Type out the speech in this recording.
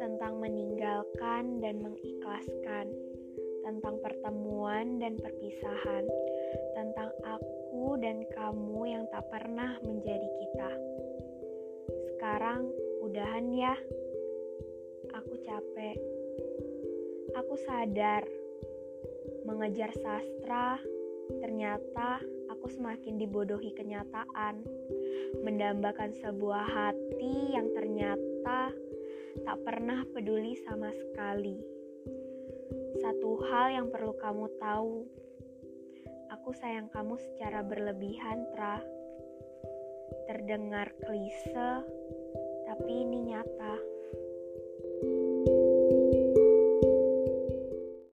Tentang meninggalkan dan mengikhlaskan, tentang pertemuan dan perpisahan, tentang aku dan kamu yang tak pernah menjadi kita. Sekarang udahan ya. Aku capek. Aku sadar mengejar sastra ternyata aku semakin dibodohi kenyataan. Mendambakan sebuah hati yang ternyata tak pernah peduli sama sekali. Satu hal yang perlu kamu tahu, aku sayang kamu secara berlebihan, Tra. Terdengar klise, tapi ini nyata.